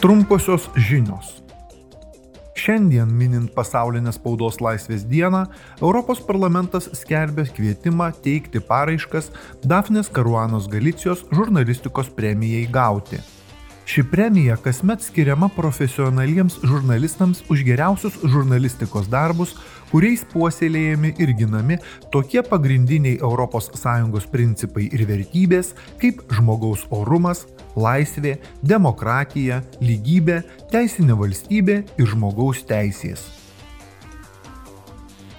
Trumposios žinios. Šiandien minint pasaulinę spaudos laisvės dieną, Europos parlamentas skelbė kvietimą teikti paraiškas Dafnės Karuanos Galicijos žurnalistikos premijai gauti. Ši premija kasmet skiriama profesionaliems žurnalistams už geriausius žurnalistikos darbus, kuriais puoselėjami ir ginami tokie pagrindiniai ES principai ir vertybės kaip žmogaus orumas, laisvė, demokratija, lygybė, teisinė valstybė ir žmogaus teisės.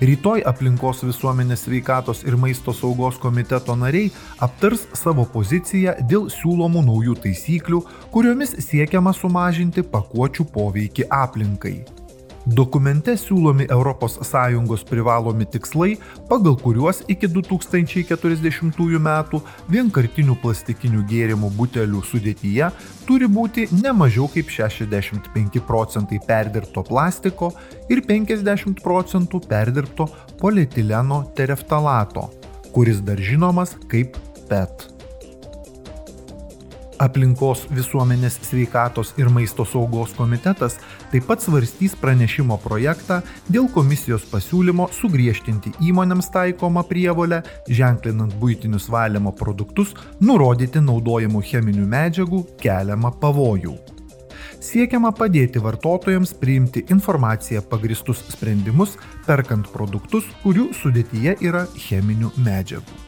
Rytoj aplinkos visuomenės sveikatos ir maisto saugos komiteto nariai aptars savo poziciją dėl siūlomų naujų taisyklių, kuriomis siekiama sumažinti pakuočių poveikį aplinkai. Dokumente siūlomi ES privalomi tikslai, pagal kuriuos iki 2040 metų vienkartinių plastikinių gėrimų butelių sudėtyje turi būti ne mažiau kaip 65 procentai perdirbto plastiko ir 50 procentų perdirbto polietileno tereftalato, kuris dar žinomas kaip PET aplinkos visuomenės sveikatos ir maisto saugos komitetas taip pat svarstys pranešimo projektą dėl komisijos pasiūlymo sugriežtinti įmonėms taikomą prievolę, ženklinant būtinius valymo produktus, nurodyti naudojimų cheminių medžiagų keliamą pavojų. Siekiama padėti vartotojams priimti informaciją pagristus sprendimus, perkant produktus, kurių sudėtyje yra cheminių medžiagų.